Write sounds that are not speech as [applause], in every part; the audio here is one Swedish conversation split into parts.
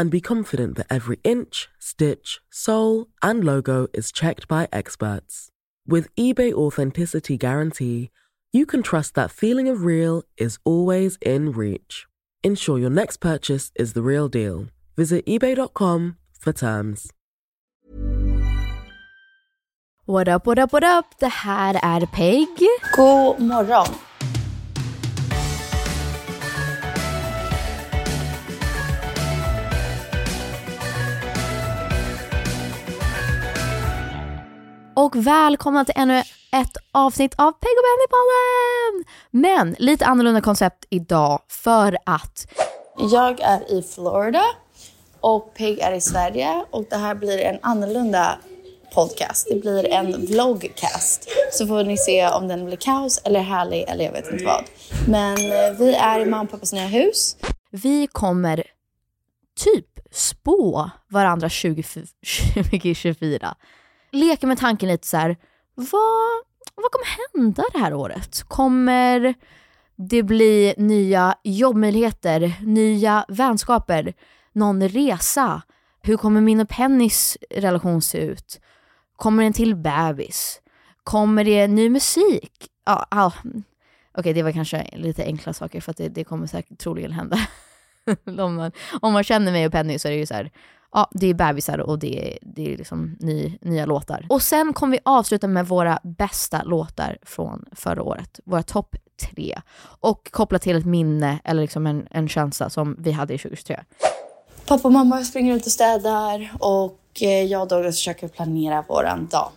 and be confident that every inch, stitch, sole, and logo is checked by experts. With eBay Authenticity Guarantee, you can trust that feeling of real is always in reach. Ensure your next purchase is the real deal. Visit eBay.com for terms. What up, what up, what up? Det här är Peg. God morgon. Och välkomna till ännu ett avsnitt av Peg och Benny-podden! Men lite annorlunda koncept idag för att Jag är i Florida och Peg är i Sverige och det här blir en annorlunda podcast. Det blir en vloggcast. Så får ni se om den blir kaos eller härlig eller jag vet inte vad. Men eh, vi är i mamma och pappas nya hus. vi kommer typ spå varandra 20, 2024. Leka med tanken lite så här. vad, vad kommer hända det här året? Kommer det bli nya jobbmöjligheter, nya vänskaper, någon resa? Hur kommer min och Pennys relation se ut? Kommer det en till bebis? Kommer det ny musik? Ja, ja. Okej, det var kanske lite enkla saker för att det, det kommer säkert troligen hända. [laughs] om, man, om man känner mig och Penny så är det ju så här, ja, det är bebisar och det är, det är liksom ny, nya låtar. Och sen kommer vi avsluta med våra bästa låtar från förra året. Våra topp tre. Och koppla till ett minne eller liksom en, en känsla som vi hade i 2023. Pappa och mamma springer ut och städar och eh, jag och Douglas försöker planera våran dag.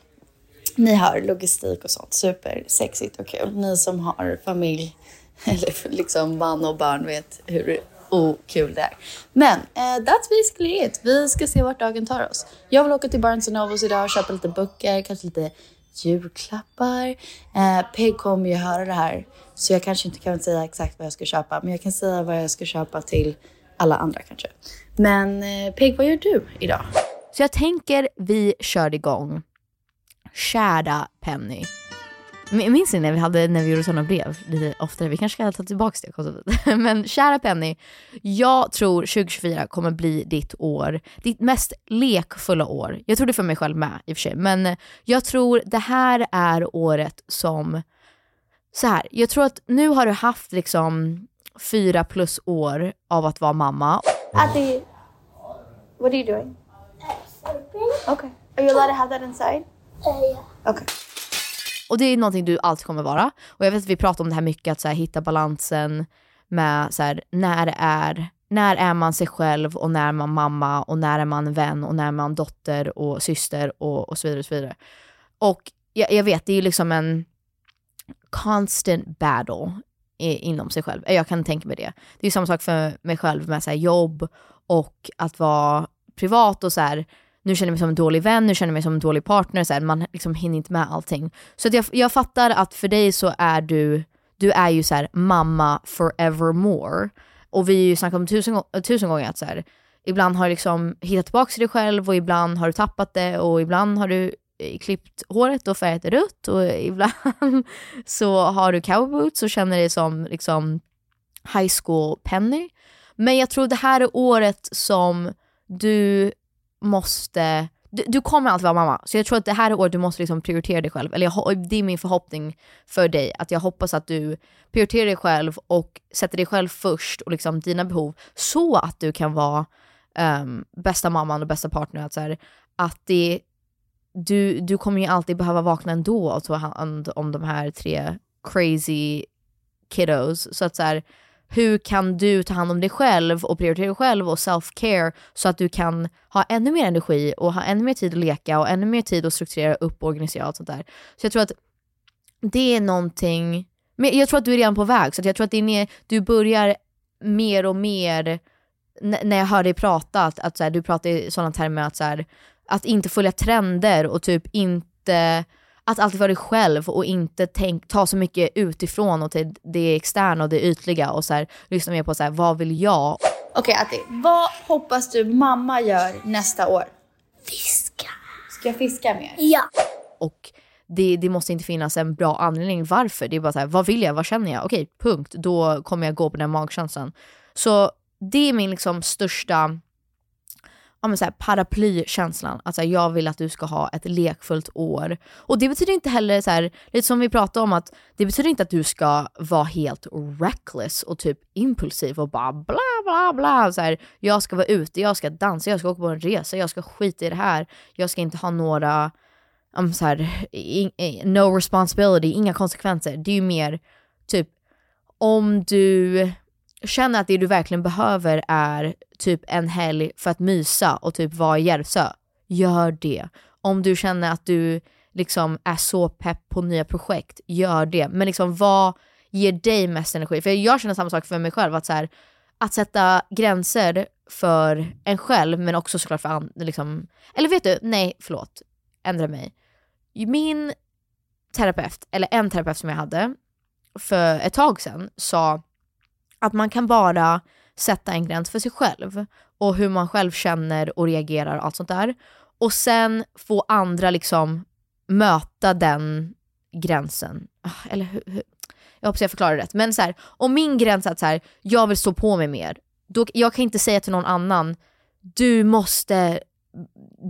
Ni hör logistik och sånt, supersexigt och kul. Ni som har familj [laughs] eller liksom man och barn vet hur okul det är. Men uh, that's basically it. Vi ska se vart dagen tar oss. Jag vill åka till Barnes Novos idag och köpa lite böcker, kanske lite julklappar. Eh, Peg kommer ju höra det här så jag kanske inte kan säga exakt vad jag ska köpa men jag kan säga vad jag ska köpa till alla andra kanske. Men eh, Peg, vad gör du idag? Så jag tänker vi kör igång. Kära Penny. Minns ni när vi, hade, när vi gjorde sådana brev lite oftare? Vi kanske ska ta tillbaka det konceptet. [laughs] Men kära Penny, jag tror 2024 kommer bli ditt år, ditt mest lekfulla år. Jag tror det för mig själv med i och för sig, men jag tror det här är året som, så här, jag tror att nu har du haft liksom fyra plus år av att vara mamma. Adi, what are you doing? Okay. Are you allowed to have that inside? Uh, yeah. Okay. Och det är någonting du alltid kommer vara. Och jag vet att vi pratar om det här mycket, att så här, hitta balansen med så här, när det är när är man sig själv och när är man mamma och när är man vän och när är man dotter och syster och, och så vidare. Och, så vidare. och jag, jag vet, det är liksom en constant battle i, inom sig själv. Jag kan tänka mig det. Det är samma sak för mig själv med så här, jobb och att vara privat och så här, nu känner jag mig som en dålig vän, nu känner jag mig som en dålig partner, så här, man liksom hinner inte med allting. Så att jag, jag fattar att för dig så är du, du är ju så här, mamma forevermore. Och vi har ju snackat om tusen, tusen gånger att så här, ibland har du liksom hittat tillbaka till dig själv och ibland har du tappat det och ibland har du eh, klippt håret och färgat det rött och ibland [laughs] så har du cowboots och känner dig som liksom high school Penny. Men jag tror det här är året som du måste du, du, kommer alltid vara mamma, så jag tror att det här är året du måste liksom prioritera dig själv. Eller jag, det är min förhoppning för dig, att jag hoppas att du prioriterar dig själv och sätter dig själv först och liksom dina behov, så att du kan vara um, bästa mamman och bästa partnern. Att, så här, att det, du, du kommer ju alltid behöva vakna ändå och ta hand om de här tre crazy kiddos. Så att så här, hur kan du ta hand om dig själv och prioritera dig själv och self-care så att du kan ha ännu mer energi och ha ännu mer tid att leka och ännu mer tid att strukturera upp och organisera och sånt där. Så jag tror att det är någonting, men jag tror att du är redan på väg, så jag tror att det är mer, du börjar mer och mer, när jag hör dig prata, att, att så här, du pratar i sådana termer att, så här, att inte följa trender och typ inte att alltid vara dig själv och inte tänk, ta så mycket utifrån och till det externa och det ytliga och så här, lyssna mer på så här, vad vill jag? Okej okay, Atti, vad hoppas du mamma gör nästa år? Fiska. Ska jag fiska mer? Ja. Och det, det, måste inte finnas en bra anledning varför. Det är bara så här, vad vill jag, vad känner jag? Okej, punkt. Då kommer jag gå på den magkänslan. Så det är min liksom största ja, men så här, paraplykänslan. Alltså jag vill att du ska ha ett lekfullt år. Och det betyder inte heller, så här, lite som vi pratade om, att det betyder inte att du ska vara helt reckless och typ impulsiv och bara bla bla bla. Så här, jag ska vara ute, jag ska dansa, jag ska åka på en resa, jag ska skita i det här. Jag ska inte ha några, um, så här, in, in, no responsibility, inga konsekvenser. Det är ju mer typ om du känner att det du verkligen behöver är typ en helg för att mysa och typ vara i Järvsö, gör det. Om du känner att du liksom är så pepp på nya projekt, gör det. Men liksom vad ger dig mest energi? För jag känner samma sak för mig själv, att, så här, att sätta gränser för en själv men också såklart för andra. Liksom, eller vet du, nej förlåt, ändra mig. Min terapeut, eller en terapeut som jag hade för ett tag sedan sa att man kan bara sätta en gräns för sig själv och hur man själv känner och reagerar och allt sånt där. Och sen få andra liksom möta den gränsen. Ah, eller hur, hur? Jag hoppas jag förklarar rätt. Men så här, om min gräns är att så här, jag vill stå på mig mer, då, jag kan inte säga till någon annan, du måste,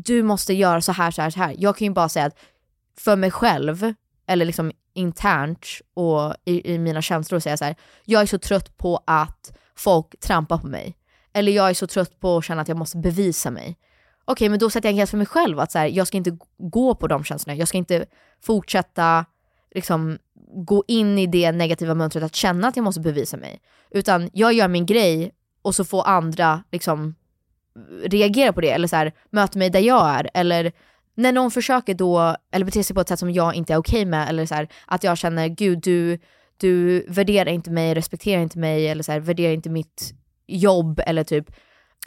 du måste göra så här, så här, så här. Jag kan ju bara säga att för mig själv, eller liksom internt och i, i mina känslor säga så här, jag är så trött på att folk trampar på mig. Eller jag är så trött på att känna att jag måste bevisa mig. Okej, okay, men då sätter jag en gräns för mig själv att så här, jag ska inte gå på de känslorna. Jag ska inte fortsätta liksom, gå in i det negativa mönstret att känna att jag måste bevisa mig. Utan jag gör min grej och så får andra liksom reagera på det eller så här, möta mig där jag är. Eller när någon försöker då, eller beter sig på ett sätt som jag inte är okej okay med, eller så här, att jag känner gud du, du värderar inte mig, respekterar inte mig, eller så här, värderar inte mitt jobb, eller typ,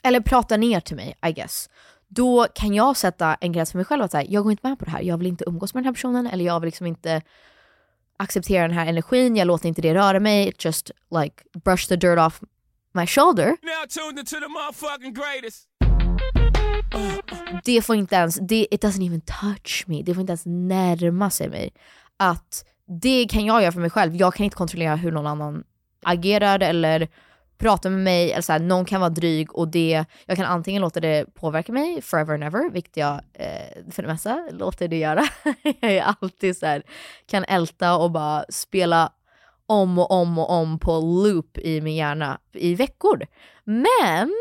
eller pratar ner till mig, I guess. Då kan jag sätta en gräns för mig själv att så här, jag går inte med på det här, jag vill inte umgås med den här personen, eller jag vill liksom inte acceptera den här energin, jag låter inte det röra mig, just like brush the dirt off my shoulder. Now tuned into the motherfucking greatest det får inte ens, det, it doesn't even touch me, det får inte ens närma sig mig. Att det kan jag göra för mig själv, jag kan inte kontrollera hur någon annan agerar eller pratar med mig, eller så här, någon kan vara dryg och det, jag kan antingen låta det påverka mig forever and ever, vilket jag eh, för det mesta låter det göra. [laughs] jag är alltid så här, kan älta och bara spela om och om och om på loop i min hjärna i veckor. Men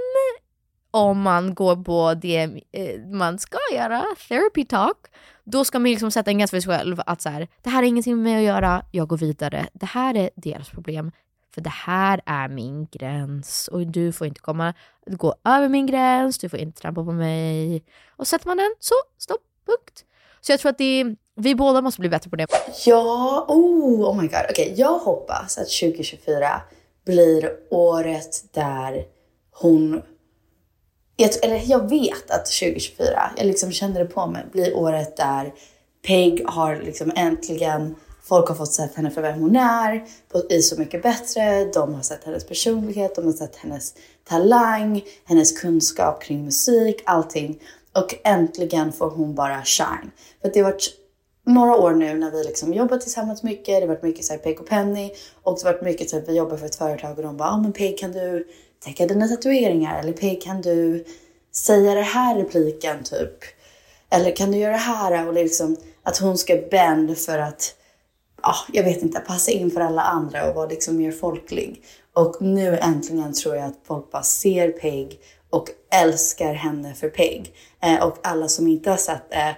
om man går på det eh, man ska göra, therapy talk, då ska man liksom sätta en gräns för sig själv att så här, det här har ingenting med mig att göra, jag går vidare. Det här är deras problem, för det här är min gräns och du får inte komma, gå över min gräns, du får inte trampa på mig. Och sätter man den, så stopp, punkt. Så jag tror att det vi båda måste bli bättre på det. Ja, oh, oh my god. Okej, okay, jag hoppas att 2024 blir året där hon... Jag, eller jag vet att 2024, jag liksom kände det på mig, blir året där Peg har liksom äntligen Folk har fått sett henne för vem hon är på, i Så mycket bättre. De har sett hennes personlighet, de har sett hennes talang, hennes kunskap kring musik, allting. Och äntligen får hon bara shine. För det har varit några år nu när vi liksom jobbat tillsammans mycket. Det har varit mycket såhär Peg och Penny och det har varit mycket så vi jobbar för ett företag och de bara, ja ah, men Peg kan du täcka dina tatueringar? Eller Peg kan du säga det här repliken typ? Eller kan du göra det här? Och liksom att hon ska bend för att, ja, ah, jag vet inte, passa in för alla andra och vara liksom mer folklig. Och nu äntligen tror jag att folk bara ser Peg och älskar henne för Peg. Eh, och alla som inte har sett det eh,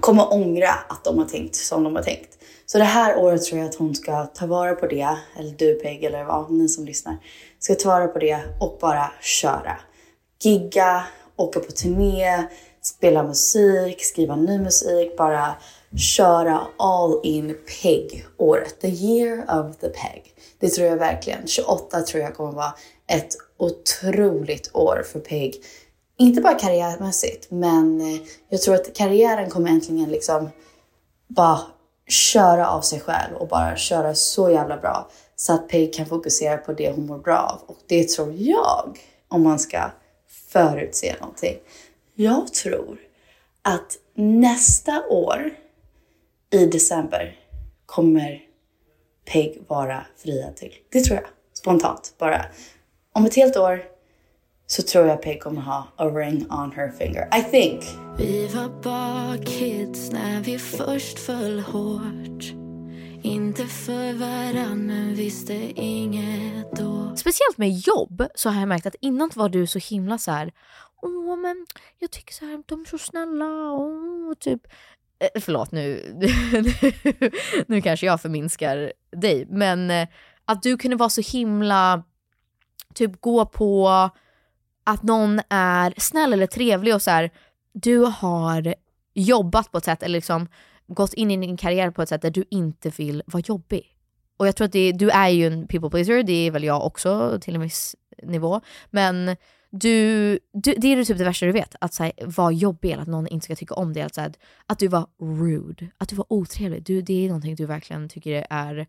kommer ångra att de har tänkt som de har tänkt. Så det här året tror jag att hon ska ta vara på det, eller du Peg, eller vad ni som lyssnar, ska ta vara på det och bara köra. Gigga, åka på turné, spela musik, skriva ny musik, bara köra all in Peg-året. The year of the Peg. Det tror jag verkligen. 28 tror jag kommer vara ett otroligt år för Peg inte bara karriärmässigt, men eh, jag tror att karriären kommer äntligen liksom bara köra av sig själv och bara köra så jävla bra så att Peg kan fokusera på det hon mår bra av. Och det tror jag, om man ska förutse någonting. Jag tror att nästa år i december kommer Peg vara friad till. Det tror jag. Spontant bara. Om ett helt år så tror jag Peg kommer ha a ring on her finger. I think. Vi var bara kids när vi först föll hårt. Inte för varann men visste inget då. Speciellt med jobb så har jag märkt att innan var du så himla så här. Åh men jag tycker så här, de är så snälla och typ eh, Förlåt nu, [laughs] nu kanske jag förminskar dig men eh, att du kunde vara så himla typ gå på att någon är snäll eller trevlig och så här, du har jobbat på ett sätt eller liksom gått in i din karriär på ett sätt där du inte vill vara jobbig. Och jag tror att det, du är ju en people pleaser, det är väl jag också till en viss nivå. Men du, du, det är typ det värsta du vet, att så här, vara jobbig eller att någon inte ska tycka om det. Alltså att, så här, att du var rude, att du var otrevlig. Du, det är någonting du verkligen tycker är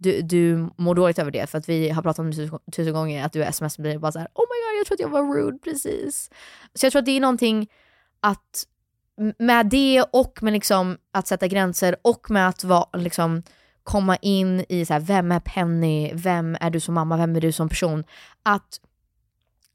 du, du mår dåligt över det för att vi har pratat om det tusen, tusen gånger att du sms blir bara såhär oh my god jag tror att jag var rude precis. Så jag tror att det är någonting att med det och med liksom att sätta gränser och med att vara, liksom, komma in i så här, vem är Penny, vem är du som mamma, vem är du som person. Att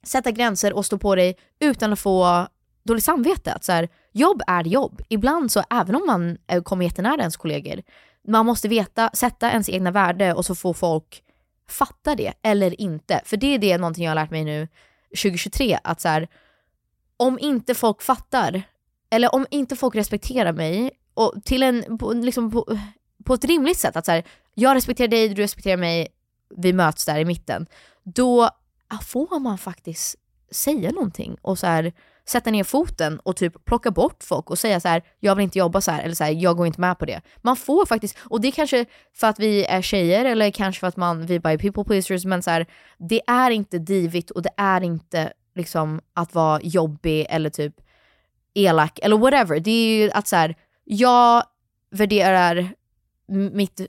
sätta gränser och stå på dig utan att få dåligt samvete. Att så här, jobb är jobb. Ibland så även om man eh, kommer jättenära ens kollegor man måste veta, sätta ens egna värde och så får folk fatta det eller inte. För det är det någonting jag har lärt mig nu 2023, att så här, om inte folk fattar, eller om inte folk respekterar mig, och till en, på, liksom på, på ett rimligt sätt, att så här, jag respekterar dig, du respekterar mig, vi möts där i mitten, då får man faktiskt säga någonting och så här, sätta ner foten och typ plocka bort folk och säga så här: jag vill inte jobba så här eller så här, jag går inte med på det. Man får faktiskt, och det är kanske för att vi är tjejer eller kanske för att man, vi bara är people pleasers, men så här, det är inte divigt och det är inte liksom att vara jobbig eller typ elak eller whatever. Det är ju att så här, jag värderar mitt,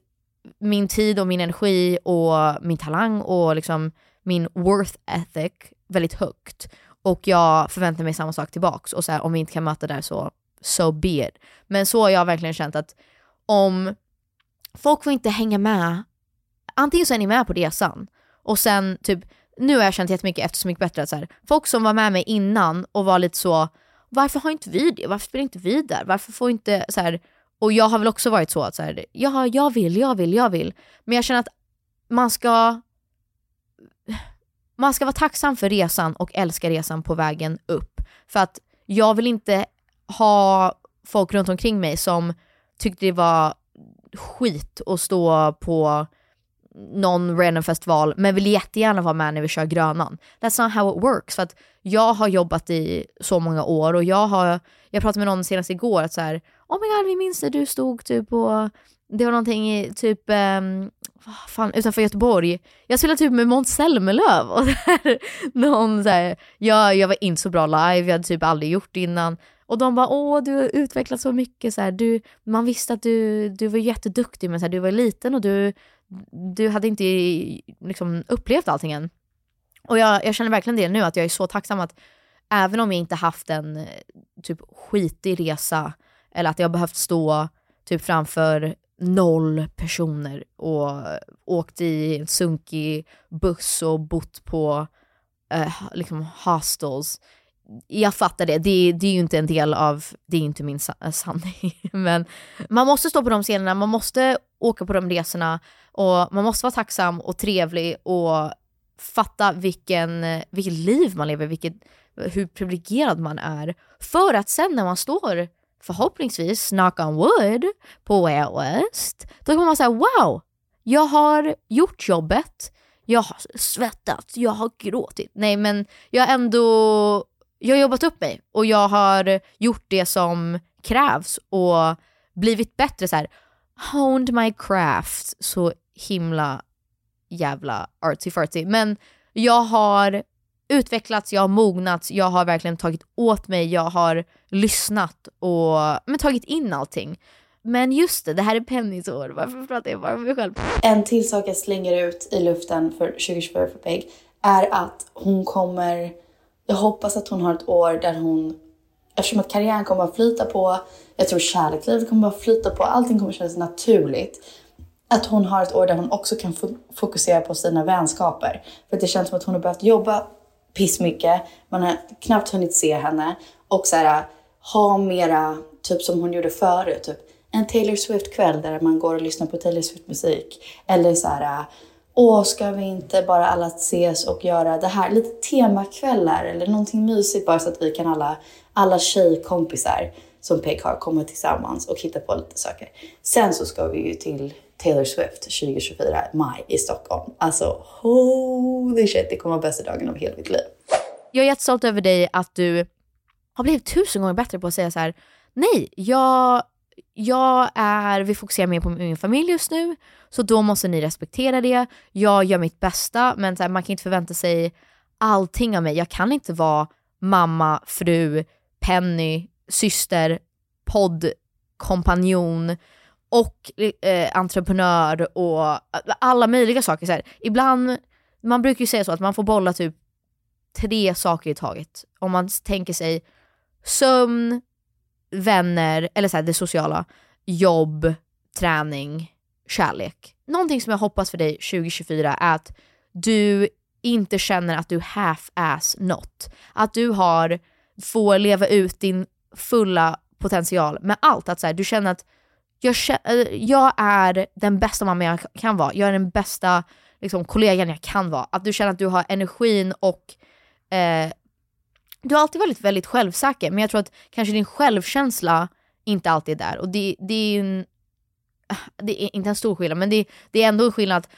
min tid och min energi och min talang och liksom min worth ethic väldigt högt och jag förväntar mig samma sak tillbaks och så här, om vi inte kan möta där så so be it. Men så har jag verkligen känt att om folk får inte hänga med, antingen så är ni med på resan och sen typ, nu har jag känt jättemycket efter Så mycket bättre att så här, folk som var med mig innan och var lite så, varför har inte vi det? Varför spelar inte vi där? Varför får inte så här, och jag har väl också varit så att så här, ja, jag vill, jag vill, jag vill. Men jag känner att man ska man ska vara tacksam för resan och älska resan på vägen upp. För att jag vill inte ha folk runt omkring mig som tyckte det var skit att stå på någon random festival men vill jättegärna vara med när vi kör Grönan. That's not how it works. För att jag har jobbat i så många år och jag har, jag pratade med någon senast igår att så här, oh my god vi minns när du stod typ på, det var någonting i typ, um, fan, utanför Göteborg. Jag spelade typ med Måns Zelmerlöw [laughs] och där, någon så här, jag, jag var inte så bra live, jag hade typ aldrig gjort det innan. Och de bara åh du har utvecklats så mycket, så här, du, man visste att du, du var jätteduktig men så här, du var liten och du, du hade inte liksom, upplevt allting än. Och jag, jag känner verkligen det nu, att jag är så tacksam att även om jag inte haft en eh, typ skitig resa eller att jag behövt stå typ framför noll personer och åkt i en sunkig buss och bott på eh, liksom hostels. Jag fattar det, det, det är ju inte en del av, det är inte min eh, sanning. [laughs] Men man måste stå på de scenerna, man måste åka på de resorna och man måste vara tacksam och trevlig och fatta vilken, vilket liv man lever, vilket, hur privilegierad man är. För att sen när man står, förhoppningsvis, knock on wood, på Way Out West, då kommer man säga wow, jag har gjort jobbet, jag har svettats, jag har gråtit. Nej men jag har ändå jag har jobbat upp mig och jag har gjort det som krävs och blivit bättre så här. honed my craft så himla jävla artsy-fartsy. Men jag har utvecklats, jag har mognats, jag har verkligen tagit åt mig, jag har lyssnat och men, tagit in allting. Men just det, det här är Pennys år. Varför pratar jag bara om mig själv? En till sak jag slänger ut i luften för 2024 för Peg är att hon kommer... Jag hoppas att hon har ett år där hon... Eftersom att karriären kommer att flyta på, jag tror kärlekslivet kommer att flyta på, allting kommer att kännas naturligt att hon har ett år där hon också kan fokusera på sina vänskaper. För det känns som att hon har behövt jobba pissmycket, man har knappt hunnit se henne och så här, ha mera, typ som hon gjorde förut, typ en Taylor Swift-kväll där man går och lyssnar på Taylor Swift-musik. Eller så här, åh, ska vi inte bara alla ses och göra det här? Lite temakvällar eller någonting mysigt bara så att vi kan alla, alla tjejkompisar som Peg har komma tillsammans och hitta på lite saker. Sen så ska vi ju till Taylor Swift 2024, maj i Stockholm. Alltså holy shit, det kommer vara bästa dagen av hela mitt liv. Jag är jättestolt över dig att du har blivit tusen gånger bättre på att säga så här: nej, jag, jag är, vi fokuserar mer på min familj just nu, så då måste ni respektera det. Jag gör mitt bästa, men så här, man kan inte förvänta sig allting av mig. Jag kan inte vara mamma, fru, Penny, syster, poddkompanjon, och eh, entreprenör och eh, alla möjliga saker. Så här. Ibland, man brukar ju säga så att man får bolla typ tre saker i taget. Om man tänker sig sömn, vänner, eller så här, det sociala, jobb, träning, kärlek. Någonting som jag hoppas för dig 2024 är att du inte känner att du half-ass något. Att du har, får leva ut din fulla potential med allt. Att så här, du känner att jag, eh, jag är den bästa mamma jag kan vara, jag är den bästa liksom, kollegan jag kan vara. Att du känner att du har energin och eh, du har alltid varit väldigt självsäker men jag tror att kanske din självkänsla inte alltid är där. Och det, det är en, eh, det är inte en stor skillnad men det, det är ändå en skillnad att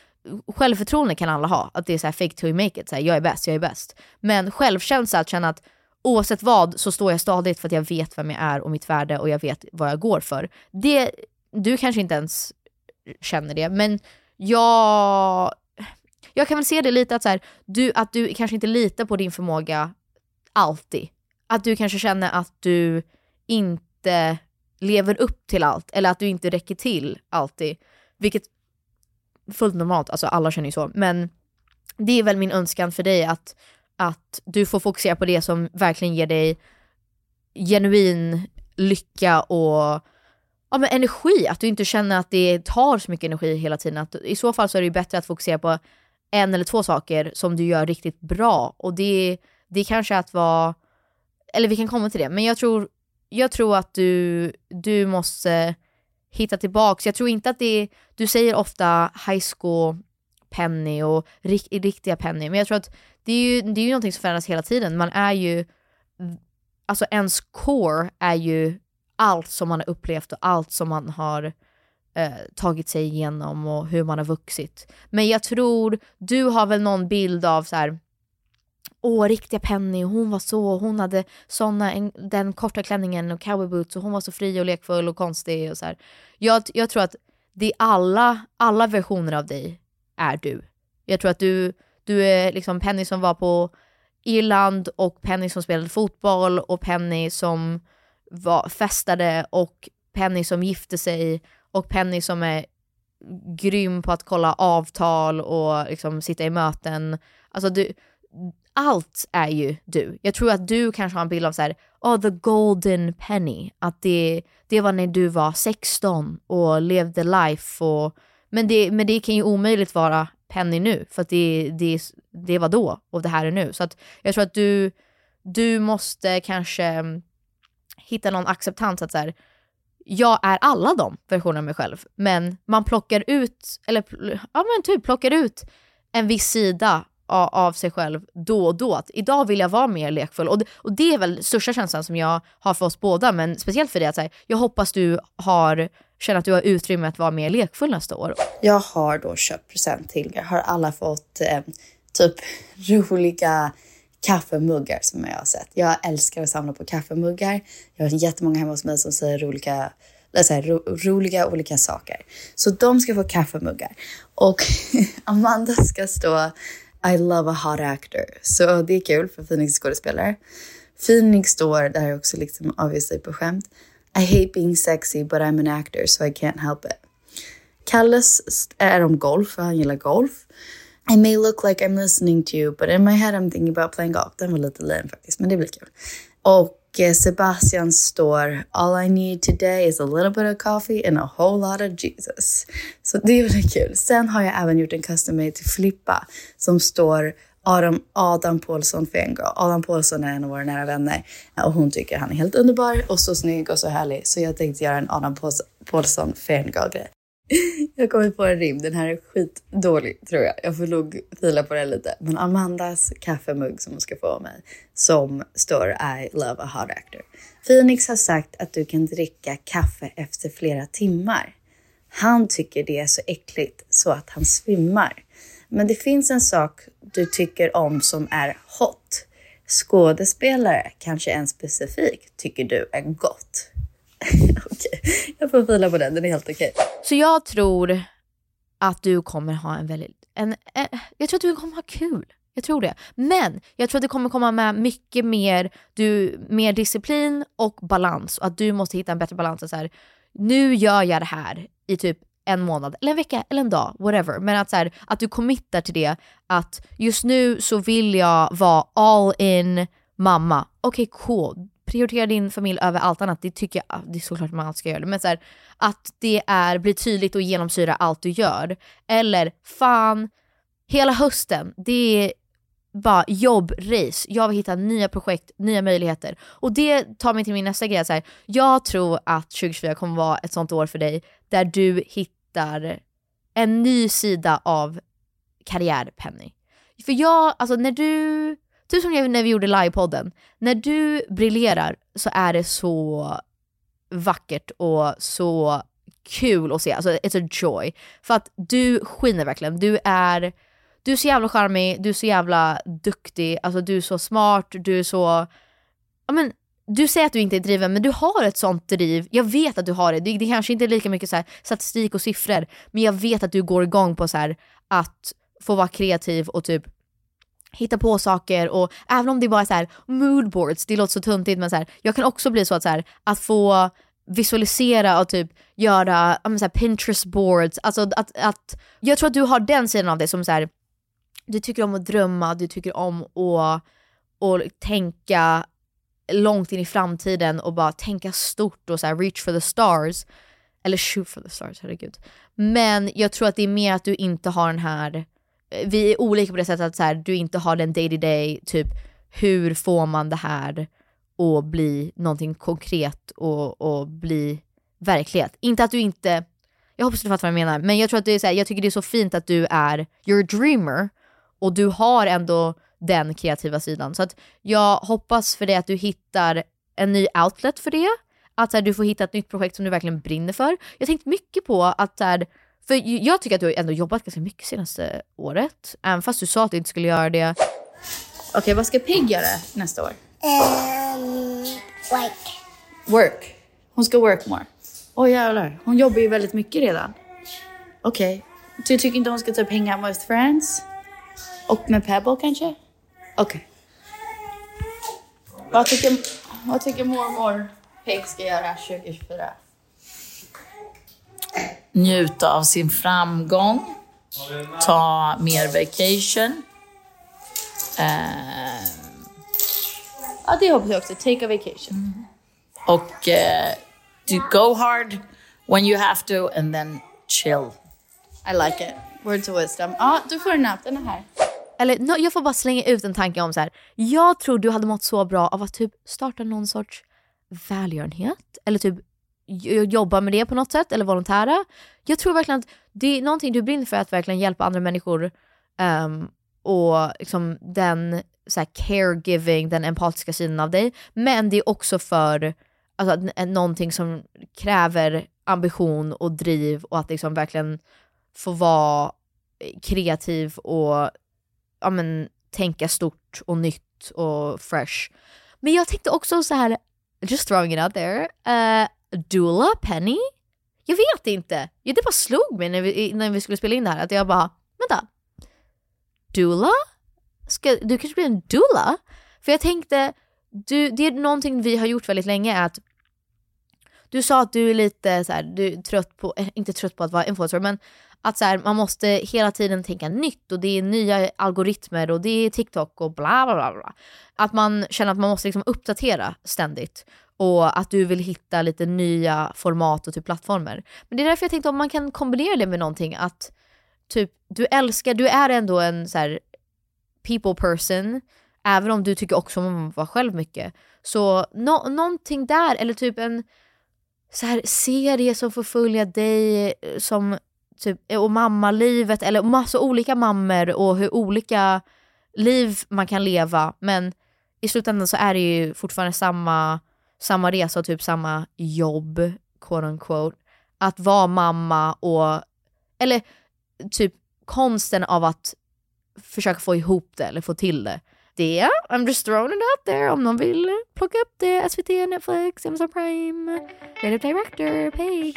självförtroende kan alla ha, att det är så här fake to make it, så här, jag är bäst, jag är bäst. Men självkänsla, att känna att oavsett vad så står jag stadigt för att jag vet vem jag är och mitt värde och jag vet vad jag går för. Det, du kanske inte ens känner det, men jag, jag kan väl se det lite att, så här, du, att du kanske inte litar på din förmåga alltid. Att du kanske känner att du inte lever upp till allt, eller att du inte räcker till alltid. Vilket är fullt normalt, alltså alla känner ju så. Men det är väl min önskan för dig att att du får fokusera på det som verkligen ger dig genuin lycka och ja, men energi. Att du inte känner att det tar så mycket energi hela tiden. Att, I så fall så är det bättre att fokusera på en eller två saker som du gör riktigt bra. Och det, det är att vara, eller vi kan komma till det, men jag tror, jag tror att du, du måste hitta tillbaks. Jag tror inte att det är, du säger ofta high school Penny och riktiga Penny. Men jag tror att det är ju, det är ju någonting som förändras hela tiden. Man är ju, alltså ens core är ju allt som man har upplevt och allt som man har eh, tagit sig igenom och hur man har vuxit. Men jag tror, du har väl någon bild av så här. Åh, riktiga Penny, hon var så, hon hade såna, en, den korta klänningen och cowboyboots och hon var så fri och lekfull och konstig och så här. Jag, jag tror att det är alla, alla versioner av dig är du. Jag tror att du, du är liksom Penny som var på Irland och Penny som spelade fotboll och Penny som var, festade och Penny som gifte sig och Penny som är grym på att kolla avtal och liksom sitta i möten. Alltså du, allt är ju du. Jag tror att du kanske har en bild av så här, oh, the golden penny. Att det, det var när du var 16 och levde life. Och, men, det, men det kan ju omöjligt vara Penny nu, för att det, det, det var då och det här är nu. Så att jag tror att du, du måste kanske mm, hitta någon acceptans att så här, jag är alla de versionerna av mig själv, men man plockar ut, eller ja men typ plockar ut en viss sida av, av sig själv då och då. Att idag vill jag vara mer lekfull och det, och det är väl största känslan som jag har för oss båda, men speciellt för dig att säga, jag hoppas du har känner att du har utrymme att vara mer lekfull nästa år. Jag har då köpt present till er. Har alla fått eh, typ [laughs] roliga kaffemuggar som jag har sett. Jag älskar att samla på kaffemuggar. Jag har jättemånga hemma hos mig som säger roliga, säga, ro, roliga olika saker. Så de ska få kaffemuggar. Och [laughs] Amanda ska stå I love a hot actor. Så det är kul för Phoenix skådespelare. Phoenix står, det här är också liksom obviously på skämt. I hate being sexy but I'm an actor so I can't help it. Kalles är om golf, för han gillar golf. I may look like I'm listening to you but in my head I'm thinking about playing golf. Den var lite lame faktiskt, men det blir kul. Och eh, Sebastian står All I need today is a little bit of coffee and a whole lot of Jesus. Så det är väldigt kul. Sen har jag även gjort en custom made till Filippa som står Adam, Adam Paulsson Fengo. Adam Paulsson är en av våra nära vänner och hon tycker han är helt underbar och så snygg och så härlig. Så jag tänkte göra en Adam Paulsson Fengo-grej. [laughs] Jag kommer på en rim, den här är skitdålig tror jag. Jag får nog fila på den lite. Men Amandas kaffemugg som hon ska få av mig, som står I love a hot actor. Phoenix har sagt att du kan dricka kaffe efter flera timmar. Han tycker det är så äckligt så att han svimmar. Men det finns en sak du tycker om som är hot. Skådespelare, kanske en specifik, tycker du är gott. [laughs] okej, okay. jag får fila på den, den är helt okej. Okay. Så jag tror att du kommer ha en väldigt, en, en, jag tror att du kommer ha kul. Jag tror det. Men jag tror att det kommer komma med mycket mer, du, mer disciplin och balans och att du måste hitta en bättre balans. Så här, nu gör jag det här i typ en månad, eller en vecka, eller en dag, whatever. Men att, så här, att du committar till det, att just nu så vill jag vara all in mamma. Okej, okay, cool. Prioritera din familj över allt annat, det tycker jag, det är såklart man alltid ska göra det. Men så här, att det är, blir tydligt och genomsyrar allt du gör. Eller fan, hela hösten, det är bara jobb-race. Jag vill hitta nya projekt, nya möjligheter. Och det tar mig till min nästa grej. Så här, jag tror att 2024 kommer vara ett sånt år för dig där du hittar hittar en ny sida av karriärpenny. För jag, alltså när du, typ som när vi gjorde livepodden, när du briljerar så är det så vackert och så kul att se, alltså it's a joy. För att du skiner verkligen, du är, du är så jävla charmig, du är så jävla duktig, alltså du är så smart, du är så, ja men du säger att du inte är driven men du har ett sånt driv, jag vet att du har det. Det, det kanske inte är lika mycket så här, statistik och siffror men jag vet att du går igång på så här, att få vara kreativ och typ hitta på saker och även om det bara är så här moodboards, det låter så tuntigt men så här, jag kan också bli så att, så här, att få visualisera och typ göra så här, Pinterest boards, alltså att, att jag tror att du har den sidan av det som så här, du tycker om att drömma, du tycker om att och tänka långt in i framtiden och bara tänka stort och så här, reach for the stars. Eller shoot for the stars, herregud. Men jag tror att det är mer att du inte har den här, eh, vi är olika på det sättet att så här, du inte har den day to day, typ hur får man det här att bli någonting konkret och, och bli verklighet. Inte att du inte, Jag hoppas du fattar vad jag menar. Men jag tror att det är så här, jag tycker det är så fint att du är, you're a dreamer och du har ändå den kreativa sidan. Så att jag hoppas för dig att du hittar en ny outlet för det. Att här, du får hitta ett nytt projekt som du verkligen brinner för. Jag har tänkt mycket på att här, för jag tycker att du har ändå jobbat ganska mycket senaste året. Även fast du sa att du inte skulle göra det. Okej, okay, vad ska Pig göra nästa år? Um, work. Work. Hon ska work more. Åh oh, jävlar, hon jobbar ju väldigt mycket redan. Okej. Okay. Du tycker inte hon ska typ hänga med friends? Och med Pebble kanske? Okej. Okay. Vad tycker, vad tycker mormor Peg ska göra 2024? Njuta av sin framgång. Ta mer vacation. Uh, ja, det hoppas jag också. Take a vacation. Mm. Och uh, do go hard when you have to and then chill. I like it. Words of wisdom. Ja, du får en napp. Den är här. Eller no, jag får bara slänga ut en tanke om så här. Jag tror du hade mått så bra av att typ starta någon sorts välgörenhet. Eller typ jobba med det på något sätt. Eller volontära. Jag tror verkligen att det är någonting du brinner för att verkligen hjälpa andra människor. Um, och liksom den så här, caregiving, den empatiska sidan av dig. Men det är också för alltså, någonting som kräver ambition och driv och att liksom verkligen få vara eh, kreativ och ja, men, tänka stort och nytt och fresh. Men jag tänkte också så här, just throwing it out there, eh, uh, Dula Penny? Jag vet inte. Det bara slog mig när vi, när vi skulle spela in det här att jag bara, vänta. Dula? Ska, du kanske blir en dula? För jag tänkte, du, det är någonting vi har gjort väldigt länge att du sa att du är lite så här, du är trött på, eh, inte trött på att vara influencer men att så här, man måste hela tiden tänka nytt och det är nya algoritmer och det är TikTok och bla bla bla. bla. Att man känner att man måste liksom uppdatera ständigt och att du vill hitta lite nya format och typ plattformar. Men det är därför jag tänkte om man kan kombinera det med någonting att typ du älskar, du är ändå en så här, people person även om du tycker också om att vara själv mycket. Så no, någonting där eller typ en så här, serie som får följa dig eh, som typ, och mammalivet eller massa olika mammor och hur olika liv man kan leva men i slutändan så är det ju fortfarande samma, samma resa och typ samma jobb, quote unquote. Att vara mamma och, eller typ konsten av att försöka få ihop det eller få till det. Det, I'm just throwing it out there om någon vill plocka upp det, SVT, Netflix, Amazon Prime, Creative Director, Peg.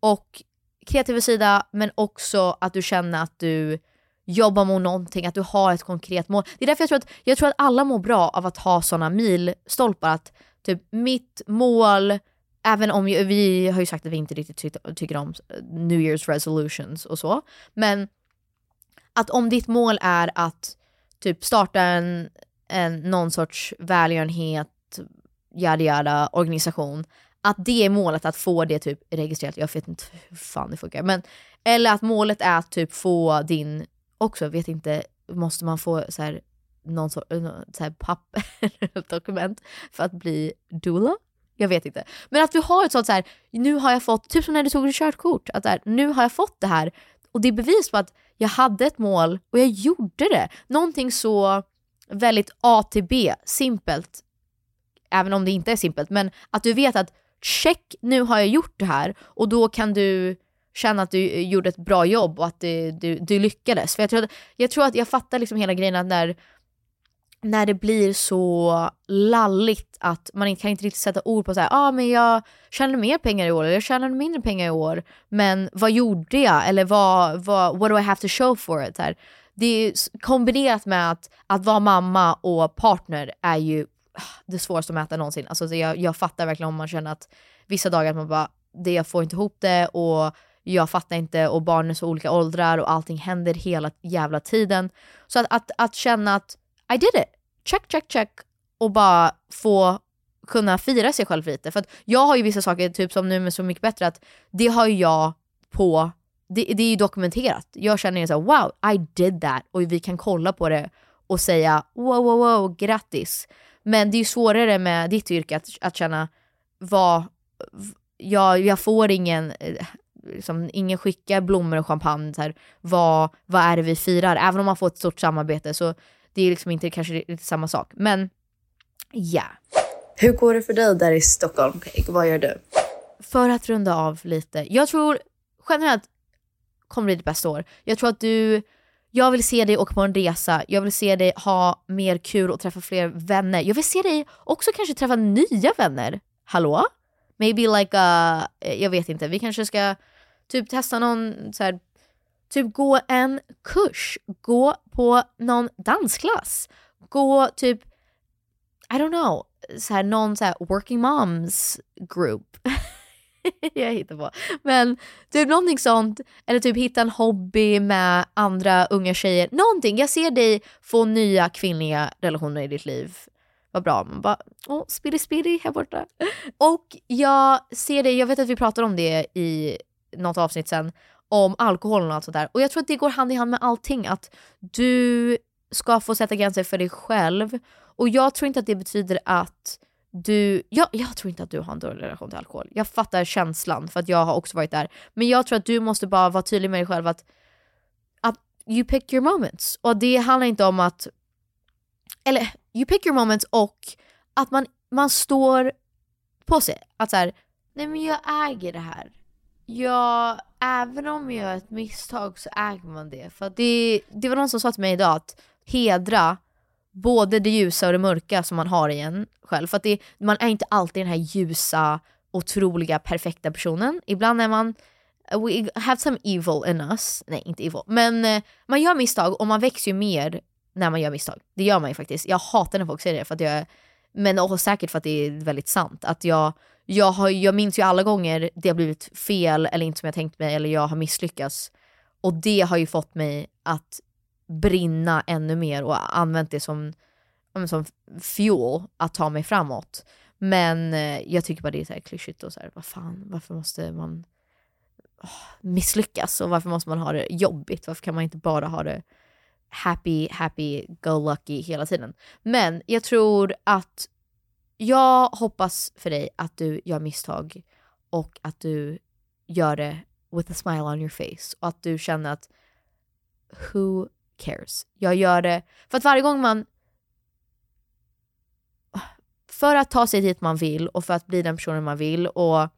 och kreativa sida men också att du känner att du jobbar mot någonting, att du har ett konkret mål. Det är därför jag tror att, jag tror att alla mår bra av att ha sådana milstolpar. Att typ mitt mål, även om jag, vi har ju sagt att vi inte riktigt tycker, tycker om New Year's resolutions och så, men att om ditt mål är att typ starta en, en någon sorts välgörenhet, yada yada, organisation, att det är målet att få det typ registrerat, jag vet inte hur fan det funkar, men eller att målet är att typ få din, också vet inte, måste man få så här, någon sorts så här papper, [laughs] dokument för att bli doula? Jag vet inte. Men att du har ett sånt så här, nu har jag fått, typ som när du tog ditt körkort, att här, nu har jag fått det här och det är bevis på att jag hade ett mål och jag gjorde det. Någonting så väldigt A till B, simpelt, även om det inte är simpelt, men att du vet att check, nu har jag gjort det här och då kan du känna att du eh, gjorde ett bra jobb och att du, du, du lyckades. För jag tror, att, jag tror att jag fattar liksom hela grejen att när, när det blir så lalligt att man kan inte riktigt sätta ord på så här, ah, men jag tjänade mer pengar i år eller jag tjänade mindre pengar i år, men vad gjorde jag? Eller vad, vad, what do I have to show for it? Här. Det är kombinerat med att, att vara mamma och partner är ju det svåraste att mäta någonsin. Alltså, jag, jag fattar verkligen om man känner att vissa dagar att man bara, det, jag får inte ihop det och jag fattar inte och barnen är så olika åldrar och allting händer hela jävla tiden. Så att, att, att känna att I did it, check, check, check och bara få kunna fira sig själv lite. För att jag har ju vissa saker, typ som nu med Så mycket bättre, att det har ju jag på, det, det är ju dokumenterat. Jag känner ju såhär wow, I did that och vi kan kolla på det och säga wow, wow, wow, grattis. Men det är ju svårare med ditt yrke att, att känna vad, jag, jag får ingen, liksom, ingen skickar blommor och champagne, så här, vad, vad är det vi firar? Även om man får ett stort samarbete så det är liksom inte kanske riktigt samma sak. Men ja. Yeah. Hur går det för dig där i Stockholm? Vad gör du? För att runda av lite. Jag tror generellt kommer bli ditt bästa år. Jag tror att du jag vill se dig åka på en resa, jag vill se dig ha mer kul och träffa fler vänner. Jag vill se dig också kanske träffa nya vänner. Hallå? Maybe like a, eh, jag vet inte, vi kanske ska typ testa någon så här, typ gå en kurs, gå på någon dansklass, gå typ, I don't know, så här, någon så här working moms group. [laughs] [laughs] jag hittar på. Men typ någonting sånt, eller typ hitta en hobby med andra unga tjejer. Någonting, jag ser dig få nya kvinnliga relationer i ditt liv. Vad bra, man bara åh, spiri spiri här borta. Och jag ser dig, jag vet att vi pratade om det i något avsnitt sen, om alkohol och allt sånt där. Och jag tror att det går hand i hand med allting, att du ska få sätta gränser för dig själv. Och jag tror inte att det betyder att du, jag, jag tror inte att du har en dålig relation till alkohol. Jag fattar känslan för att jag har också varit där. Men jag tror att du måste bara vara tydlig med dig själv att, att you pick your moments. Och det handlar inte om att, eller you pick your moments och att man, man står på sig. Att såhär, nej men jag äger det här. Ja, även om jag gör ett misstag så äger man det. För det, det var någon som sa till mig idag att hedra både det ljusa och det mörka som man har i en själv. För att det, man är inte alltid den här ljusa, otroliga, perfekta personen. Ibland är man we have some evil in us. Nej, inte evil. Men eh, man gör misstag och man växer ju mer när man gör misstag. Det gör man ju faktiskt. Jag hatar när folk säger det för att jag men och säkert för att det är väldigt sant. Att jag, jag, har, jag minns ju alla gånger det har blivit fel eller inte som jag tänkt mig eller jag har misslyckats. Och det har ju fått mig att brinna ännu mer och använt det som, som fuel att ta mig framåt. Men eh, jag tycker bara det är så här klyschigt och så här, vad fan, varför måste man ah, misslyckas och varför måste man ha det jobbigt? Varför kan man inte bara ha det happy, happy, go lucky hela tiden? Men jag tror att jag hoppas för dig att du gör misstag och att du gör det with a smile on your face och att du känner att who cares? Jag gör det för att varje gång man för att ta sig dit man vill och för att bli den personen man vill och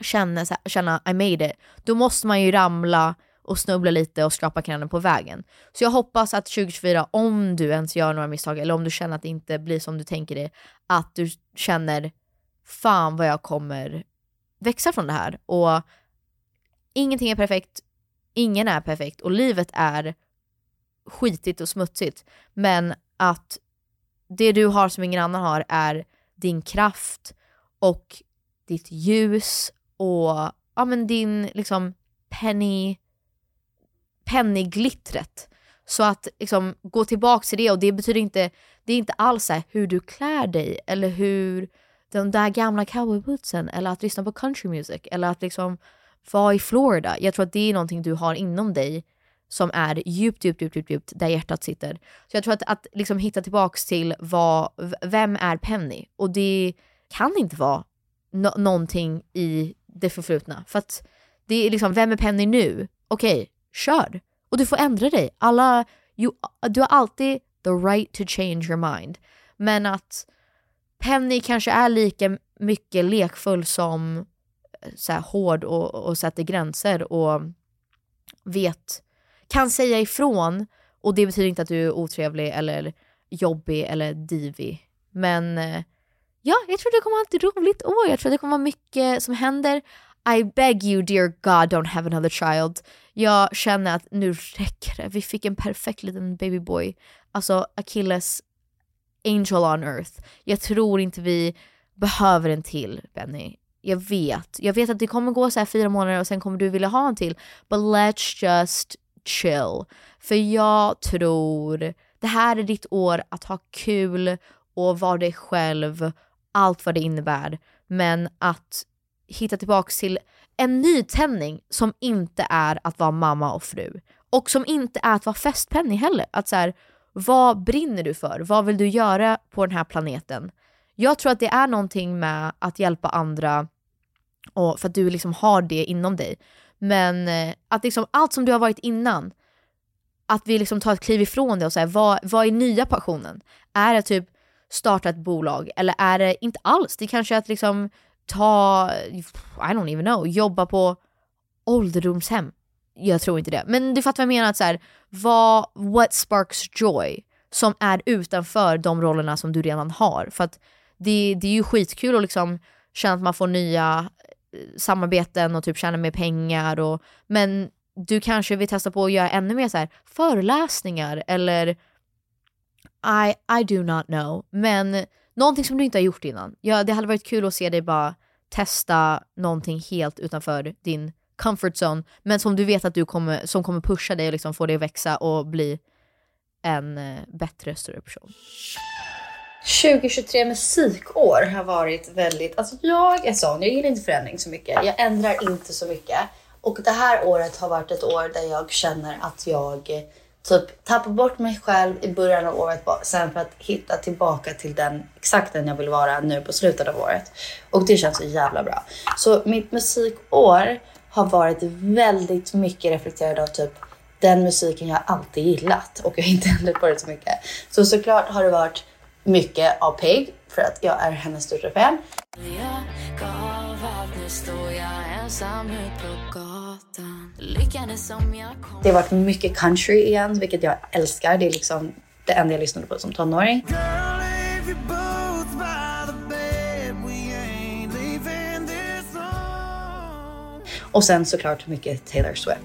känna, känna I made it, då måste man ju ramla och snubbla lite och skrapa knäna på vägen. Så jag hoppas att 2024, om du ens gör några misstag eller om du känner att det inte blir som du tänker dig, att du känner fan vad jag kommer växa från det här. Och ingenting är perfekt, ingen är perfekt och livet är skitigt och smutsigt. Men att det du har som ingen annan har är din kraft och ditt ljus och ja, men din liksom penny, pennyglittret. Så att liksom, gå tillbaka till det och det betyder inte, det är inte alls här, hur du klär dig eller hur de där gamla cowboybootsen eller att lyssna på country music eller att liksom vara i Florida. Jag tror att det är någonting du har inom dig som är djupt, djupt, djupt, djupt, djupt där hjärtat sitter. Så jag tror att, att liksom hitta tillbaks till vad, vem är Penny? Och det kan inte vara no någonting i det förflutna. För att det är liksom, vem är Penny nu? Okej, okay, kör! Och du får ändra dig. Alla, you, du har alltid the right to change your mind. Men att Penny kanske är lika mycket lekfull som eh, så här, hård och, och sätter gränser och vet, kan säga ifrån och det betyder inte att du är otrevlig eller jobbig eller divig. Men eh, Ja, jag tror det kommer vara ett roligt år. Jag tror det kommer vara mycket som händer. I beg you dear God don't have another child. Jag känner att nu räcker det. Vi fick en perfekt liten babyboy. Alltså Achilles angel on earth. Jag tror inte vi behöver en till Benny. Jag vet. Jag vet att det kommer gå så här fyra månader och sen kommer du vilja ha en till. But let's just chill. För jag tror det här är ditt år att ha kul och vara dig själv allt vad det innebär. Men att hitta tillbaka till en nytändning som inte är att vara mamma och fru. Och som inte är att vara festpenny heller. Att så här, vad brinner du för? Vad vill du göra på den här planeten? Jag tror att det är någonting med att hjälpa andra och för att du liksom har det inom dig. Men eh, att liksom allt som du har varit innan, att vi liksom tar ett kliv ifrån det och säger vad, vad är nya passionen? Är det typ starta ett bolag? Eller är det inte alls? Det kanske är att liksom ta, I don't even know, jobba på ålderdomshem. Jag tror inte det. Men du fattar vad jag menar, att så här, vad, what sparks joy? Som är utanför de rollerna som du redan har. För att det, det är ju skitkul att liksom känna att man får nya samarbeten och typ tjäna mer pengar. Och, men du kanske vill testa på att göra ännu mer så här, föreläsningar eller i, I do not know. Men någonting som du inte har gjort innan. Ja, det hade varit kul att se dig bara testa någonting helt utanför din comfort zone, men som du vet att du kommer, som kommer pusha dig och liksom få dig att växa och bli en eh, bättre, större person. 2023 musikår har varit väldigt, alltså jag är sån, jag gillar inte förändring så mycket. Jag ändrar inte så mycket. Och det här året har varit ett år där jag känner att jag eh, typ tappar bort mig själv i början av året sen för att hitta tillbaka till den exakt den jag vill vara nu på slutet av året. Och det känns så jävla bra. Så mitt musikår har varit väldigt mycket reflekterat av typ den musiken jag alltid gillat och jag har inte ändrat på det så mycket. Så såklart har det varit mycket av Peg för att jag är hennes största fan. Det har varit mycket country igen, vilket jag älskar. Det är liksom det enda jag lyssnade på som tonåring. Och sen såklart mycket Taylor Swift.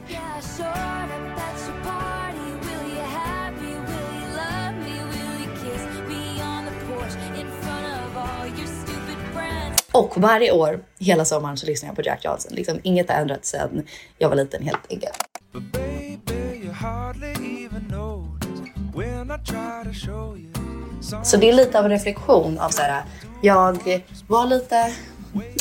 Och varje år, hela sommaren, så lyssnar jag på Jack Johnson. Liksom, inget har ändrats sedan jag var liten helt enkelt. Så det är lite av en reflektion av så här, jag var lite,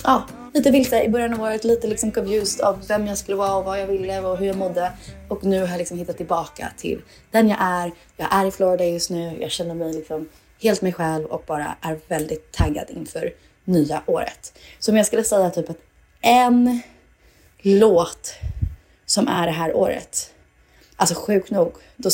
ja, lite vilse i början av året, lite liksom confused av vem jag skulle vara och vad jag ville och hur jag mådde. Och nu har jag liksom hittat tillbaka till den jag är. Jag är i Florida just nu, jag känner mig liksom helt mig själv och bara är väldigt taggad inför nya året. Så om jag skulle säga typ att en låt som är det här året, alltså sjukt nog, då,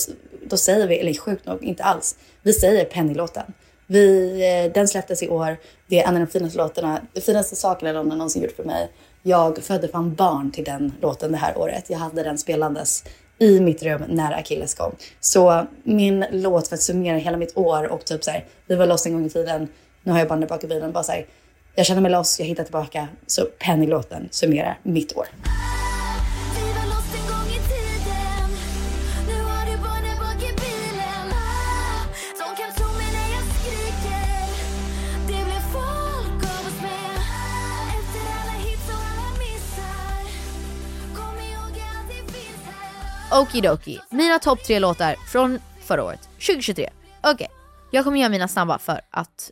då säger vi, eller sjukt nog, inte alls, vi säger Penny-låten. Vi, eh, den släpptes i år. Det är en av de finaste låtarna, de finaste sakerna någon någonsin gjort för mig. Jag födde fan barn till den låten det här året. Jag hade den spelandes i mitt rum när Achilles kom. Så min låt för att summera hela mitt år och typ så här, vi var loss en gång i tiden. Nu har jag bandet bak i bilen. Bara här, jag känner mig loss, jag hittar tillbaka. Så Penny-låten summerar mitt år. Okidoki. Mina topp tre låtar från förra året, 2023. Okej, okay. jag kommer göra mina snabba för att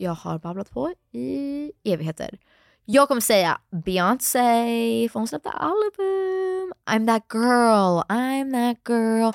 jag har babblat på i evigheter. Jag kommer säga Beyoncé, för hon släppte album. I'm that girl, I'm that girl.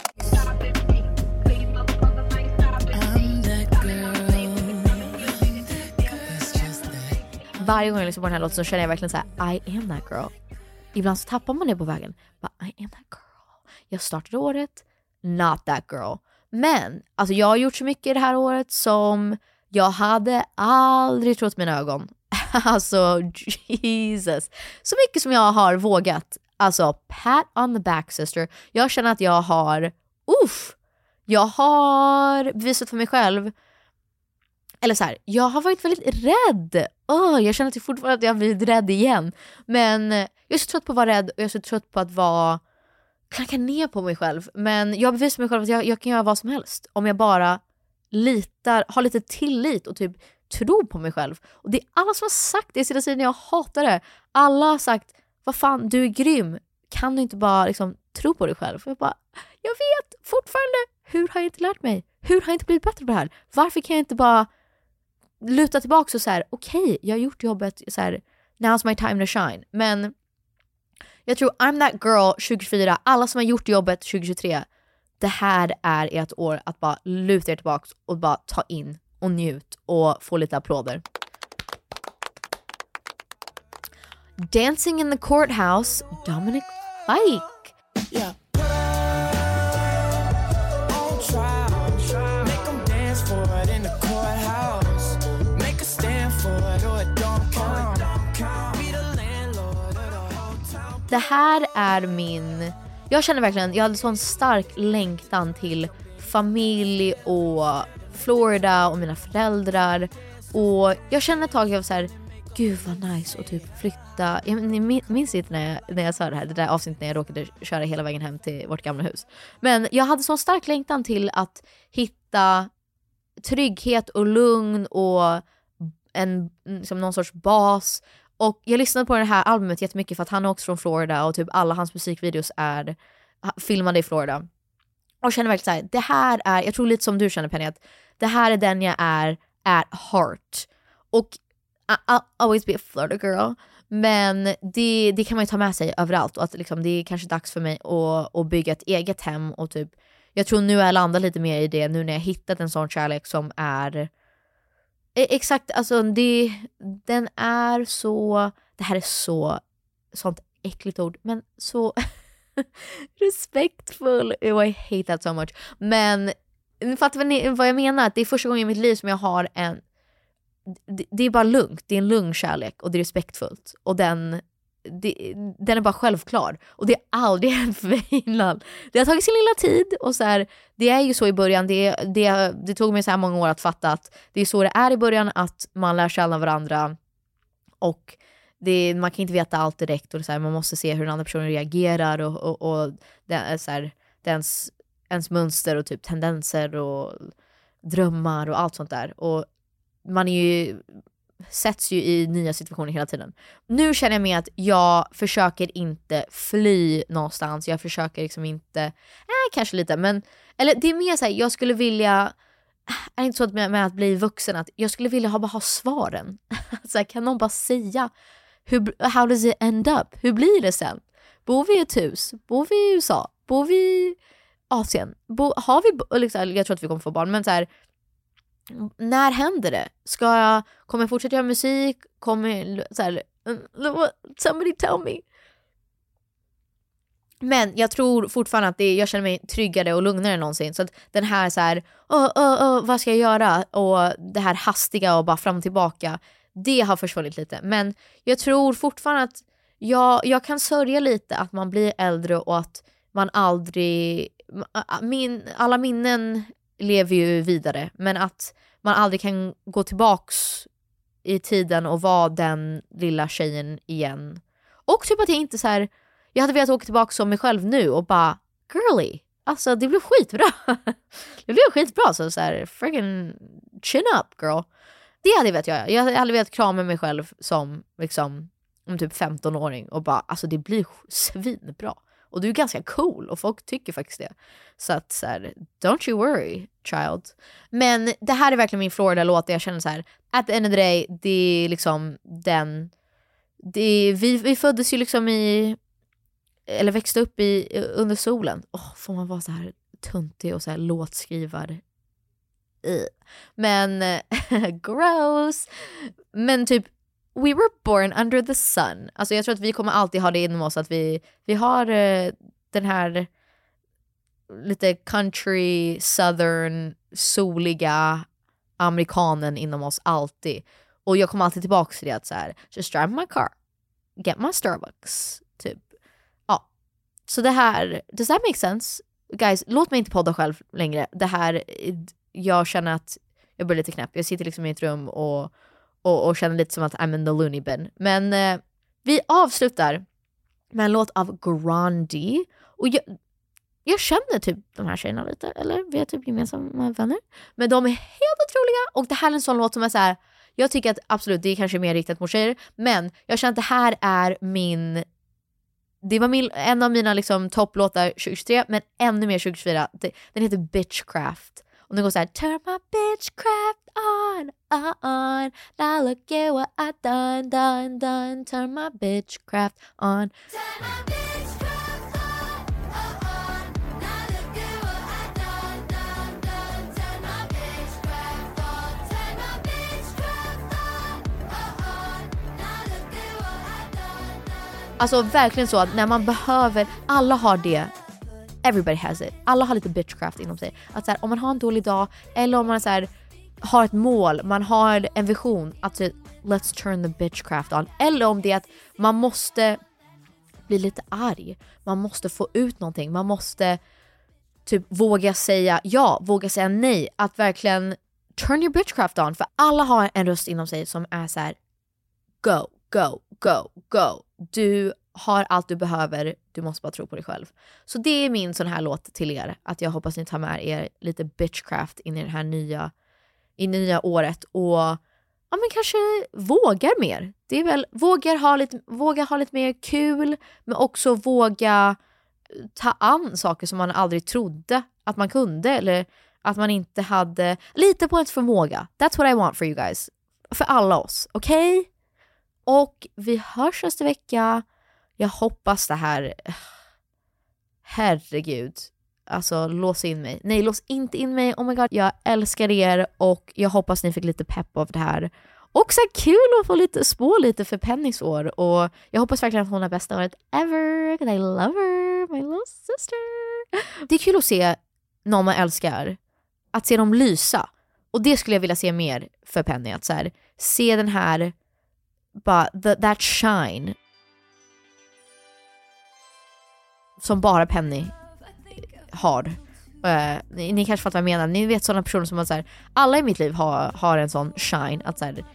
Varje gång jag lyssnar på den här låten så känner jag verkligen så här, I am that girl. Ibland så tappar man det på vägen. But I am that girl. Jag startade året, not that girl. Men alltså jag har gjort så mycket det här året som jag hade aldrig trott mina ögon. [laughs] alltså Jesus. Så mycket som jag har vågat. Alltså pat on the back sister. Jag känner att jag har, uff, jag har bevisat för mig själv eller så här, jag har varit väldigt rädd. Oh, jag känner att jag fortfarande att jag har blivit rädd igen. Men jag är så trött på att vara rädd och jag är så trött på att vara klanka ner på mig själv. Men jag bevisar mig själv att jag, jag kan göra vad som helst om jag bara litar, har lite tillit och typ tror på mig själv. Och det är alla som har sagt det i sina sidor, jag hatar det. Alla har sagt, vad fan du är grym, kan du inte bara liksom tro på dig själv? jag bara, jag vet fortfarande, hur har jag inte lärt mig? Hur har jag inte blivit bättre på det här? Varför kan jag inte bara luta tillbaka och så här, okej, okay, jag har gjort jobbet, så här, now's my time to shine. Men jag tror I'm that girl 2024, alla som har gjort jobbet 2023, det här är ert år att bara luta er tillbaka och bara ta in och njut och få lite applåder. Dancing in the courthouse, Dominic Fike. Yeah. Det här är min jag känner verkligen, jag hade sån stark längtan till familj och Florida och mina föräldrar. Och jag kände ett tag, jag var såhär, gud vad nice att typ flytta. Jag minns inte när jag, när jag sa det här, det där avsnittet när jag råkade köra hela vägen hem till vårt gamla hus. Men jag hade sån stark längtan till att hitta trygghet och lugn och en, liksom någon sorts bas och jag lyssnade på det här albumet jättemycket för att han är också från Florida och typ alla hans musikvideos är filmade i Florida. Och känner verkligen såhär, det här är, jag tror lite som du känner Penny, att det här är den jag är at heart. Och I'll always be a Florida girl. Men det, det kan man ju ta med sig överallt och att liksom, det är kanske dags för mig att, att bygga ett eget hem och typ jag tror nu har jag landat lite mer i det nu när jag hittat en sån kärlek som är E, exakt, alltså det, den är så, det här är så, sånt äckligt ord, men så [laughs] Respektfull. Oh, I hate that so much. Men ni fattar vad, ni, vad jag menar? Det är första gången i mitt liv som jag har en... Det, det är bara lugnt. Det är en lugn kärlek och det är respektfullt. Och den, det, den är bara självklar. Och det är aldrig [laughs] hänt för mig innan. Det har tagit sin lilla tid och så här, det är ju så i början. Det, det, det tog mig så här många år att fatta att det är så det är i början, att man lär känna varandra. Och det, man kan inte veta allt direkt och så här, man måste se hur den andra personen reagerar och, och, och det, så här, dens, ens mönster och typ tendenser och drömmar och allt sånt där. Och man är ju, sätts ju i nya situationer hela tiden. Nu känner jag mig att jag försöker inte fly någonstans, jag försöker liksom inte, eh, kanske lite men, eller det är mer såhär, jag skulle vilja är det inte så med, med att bli vuxen att jag skulle vilja ha, bara ha svaren. [laughs] så här, kan någon bara säga hur, how does it end up? Hur blir det sen? Bor vi i ett hus? Bor vi i USA? Bor vi i Asien? Bo, har vi, liksom, jag tror att vi kommer få barn, men så här, när händer det? Ska jag, kommer jag fortsätta göra musik? Kommer, så här, mm, somebody tell me. Men jag tror fortfarande att det, jag känner mig tryggare och lugnare än någonsin. Så att den här så här, oh, oh, oh, vad ska jag göra? Och det här hastiga och bara fram och tillbaka det har försvunnit lite. Men jag tror fortfarande att jag, jag kan sörja lite att man blir äldre och att man aldrig... Min, alla minnen lever ju vidare, men att man aldrig kan gå tillbaks i tiden och vara den lilla tjejen igen. Och typ att jag inte så här, jag hade velat åka tillbaka som mig själv nu och bara girly, alltså det blev skitbra. [laughs] det blev skitbra så, så här, friggin chin up girl. Det hade jag velat göra. Jag hade velat krama mig själv som liksom, om typ 15-åring och bara alltså det blir svinbra. Och du är ganska cool och folk tycker faktiskt det. Så att så här, don't you worry child. Men det här är verkligen min Florida-låt där jag känner så här, at the end of the day, det är liksom den, det, vi, vi föddes ju liksom i, eller växte upp i, under solen. Oh, får man vara så här tuntig och så här låtskrivar men [laughs] gross. Men typ we were born under the sun. Alltså jag tror att vi kommer alltid ha det inom oss att vi, vi har uh, den här lite country, southern, soliga amerikanen inom oss alltid. Och jag kommer alltid tillbaka till det att så här, just drive my car, get my Starbucks, typ. Ja. Så det här, does that make sense? Guys, låt mig inte podda själv längre. Det här eh, jag känner att jag blir lite knäpp. Jag sitter liksom i ett rum och, och, och känner lite som att I'm in the loony bin. Men eh, vi avslutar med en låt av Grandi. Och jag, jag känner typ de här tjejerna lite, eller vi är typ gemensamma vänner. Men de är helt otroliga och det här är en sån låt som är så här, jag tycker att absolut det är kanske mer riktat mot tjejer, men jag känner att det här är min det var min, en av mina liksom topplåtar 2023, men ännu mer 2024. Den heter Bitchcraft. Och den går så här Turn my bitchcraft on, on Now look at what I done, done, done. Turn my bitchcraft on. Turn my bitchcraft on, on. Now look at what I done, done, done. Turn my bitchcraft on. Turn my bitchcraft on, on. Now look at what I done, done. Alltså verkligen så att när man behöver, alla har det. Everybody has it. Alla har lite bitchcraft inom sig. Att så här, om man har en dålig dag eller om man så här, har ett mål, man har en vision att så, let's turn the bitchcraft on. Eller om det är att man måste bli lite arg, man måste få ut någonting, man måste typ våga säga ja, våga säga nej. Att verkligen turn your bitchcraft on. För alla har en röst inom sig som är så här, go, go, go, go. Du har allt du behöver, du måste bara tro på dig själv. Så det är min sån här låt till er, att jag hoppas ni tar med er lite bitchcraft in i den här nya, i nya året och ja, men kanske vågar mer. Det är väl, vågar ha, lite, vågar ha lite mer kul, men också våga eh, ta an saker som man aldrig trodde att man kunde eller att man inte hade. Lita på ens förmåga. That's what I want for you guys. För alla oss, okej? Okay? Och vi hörs nästa vecka. Jag hoppas det här... Eh, herregud. Alltså lås in mig. Nej, lås inte in mig. Oh my god, jag älskar er och jag hoppas ni fick lite pepp av det här. Och så kul att få lite spå lite för Pennys år och jag hoppas verkligen att hon har bästa året ever, I love her. my little sister. Det är kul att se någon man älskar, att se dem lysa. Och det skulle jag vilja se mer för Penny, att så här, se den här, bara, the, that shine. Som bara Penny har. Uh, eh, ni, ni, kanske fattar vad jag menar, ni vet sådana personer som har så här, alla i mitt liv har, har en sån shine, att så här,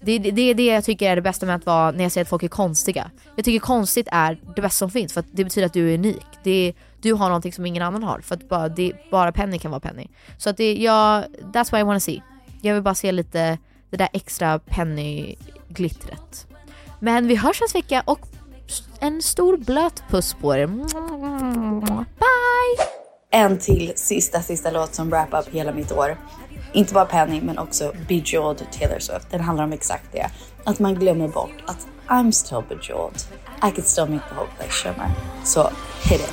det, det, det är det jag tycker är det bästa med att vara, när jag säger att folk är konstiga. Jag tycker konstigt är det bästa som finns för att det betyder att du är unik. Det, du har någonting som ingen annan har för att bara, det, bara Penny kan vara Penny. Så att det, jag, that's what I wanna see. Jag vill bara se lite det där extra Penny-glittret. Men vi hörs nästa vecka och en stor blöt puss på er. Bye! En till sista, sista låt som wrap up hela mitt år. Inte bara Penny men också Bejeweled Taylor Swift. Den handlar om exakt det. Att man glömmer bort att I'm still bejeweled. I can still make the whole place shimmer. Så hit it.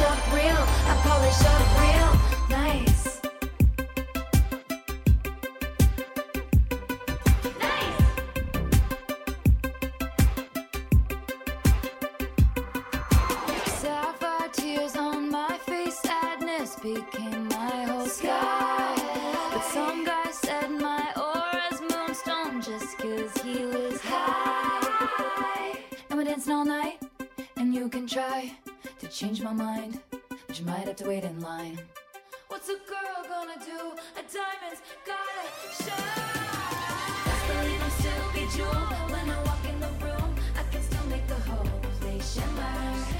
Polish up real, I real nice. Sapphire tears on my face, sadness became my whole sky. But some guy said my aura's moonstone just cause he was high. And we're dancing all night, and you can try change my mind, but you might have to wait in line. What's a girl gonna do? A diamond's gotta shine. Best believe I'm still bejeweled when I walk in the room. I can still make the whole place shimmer.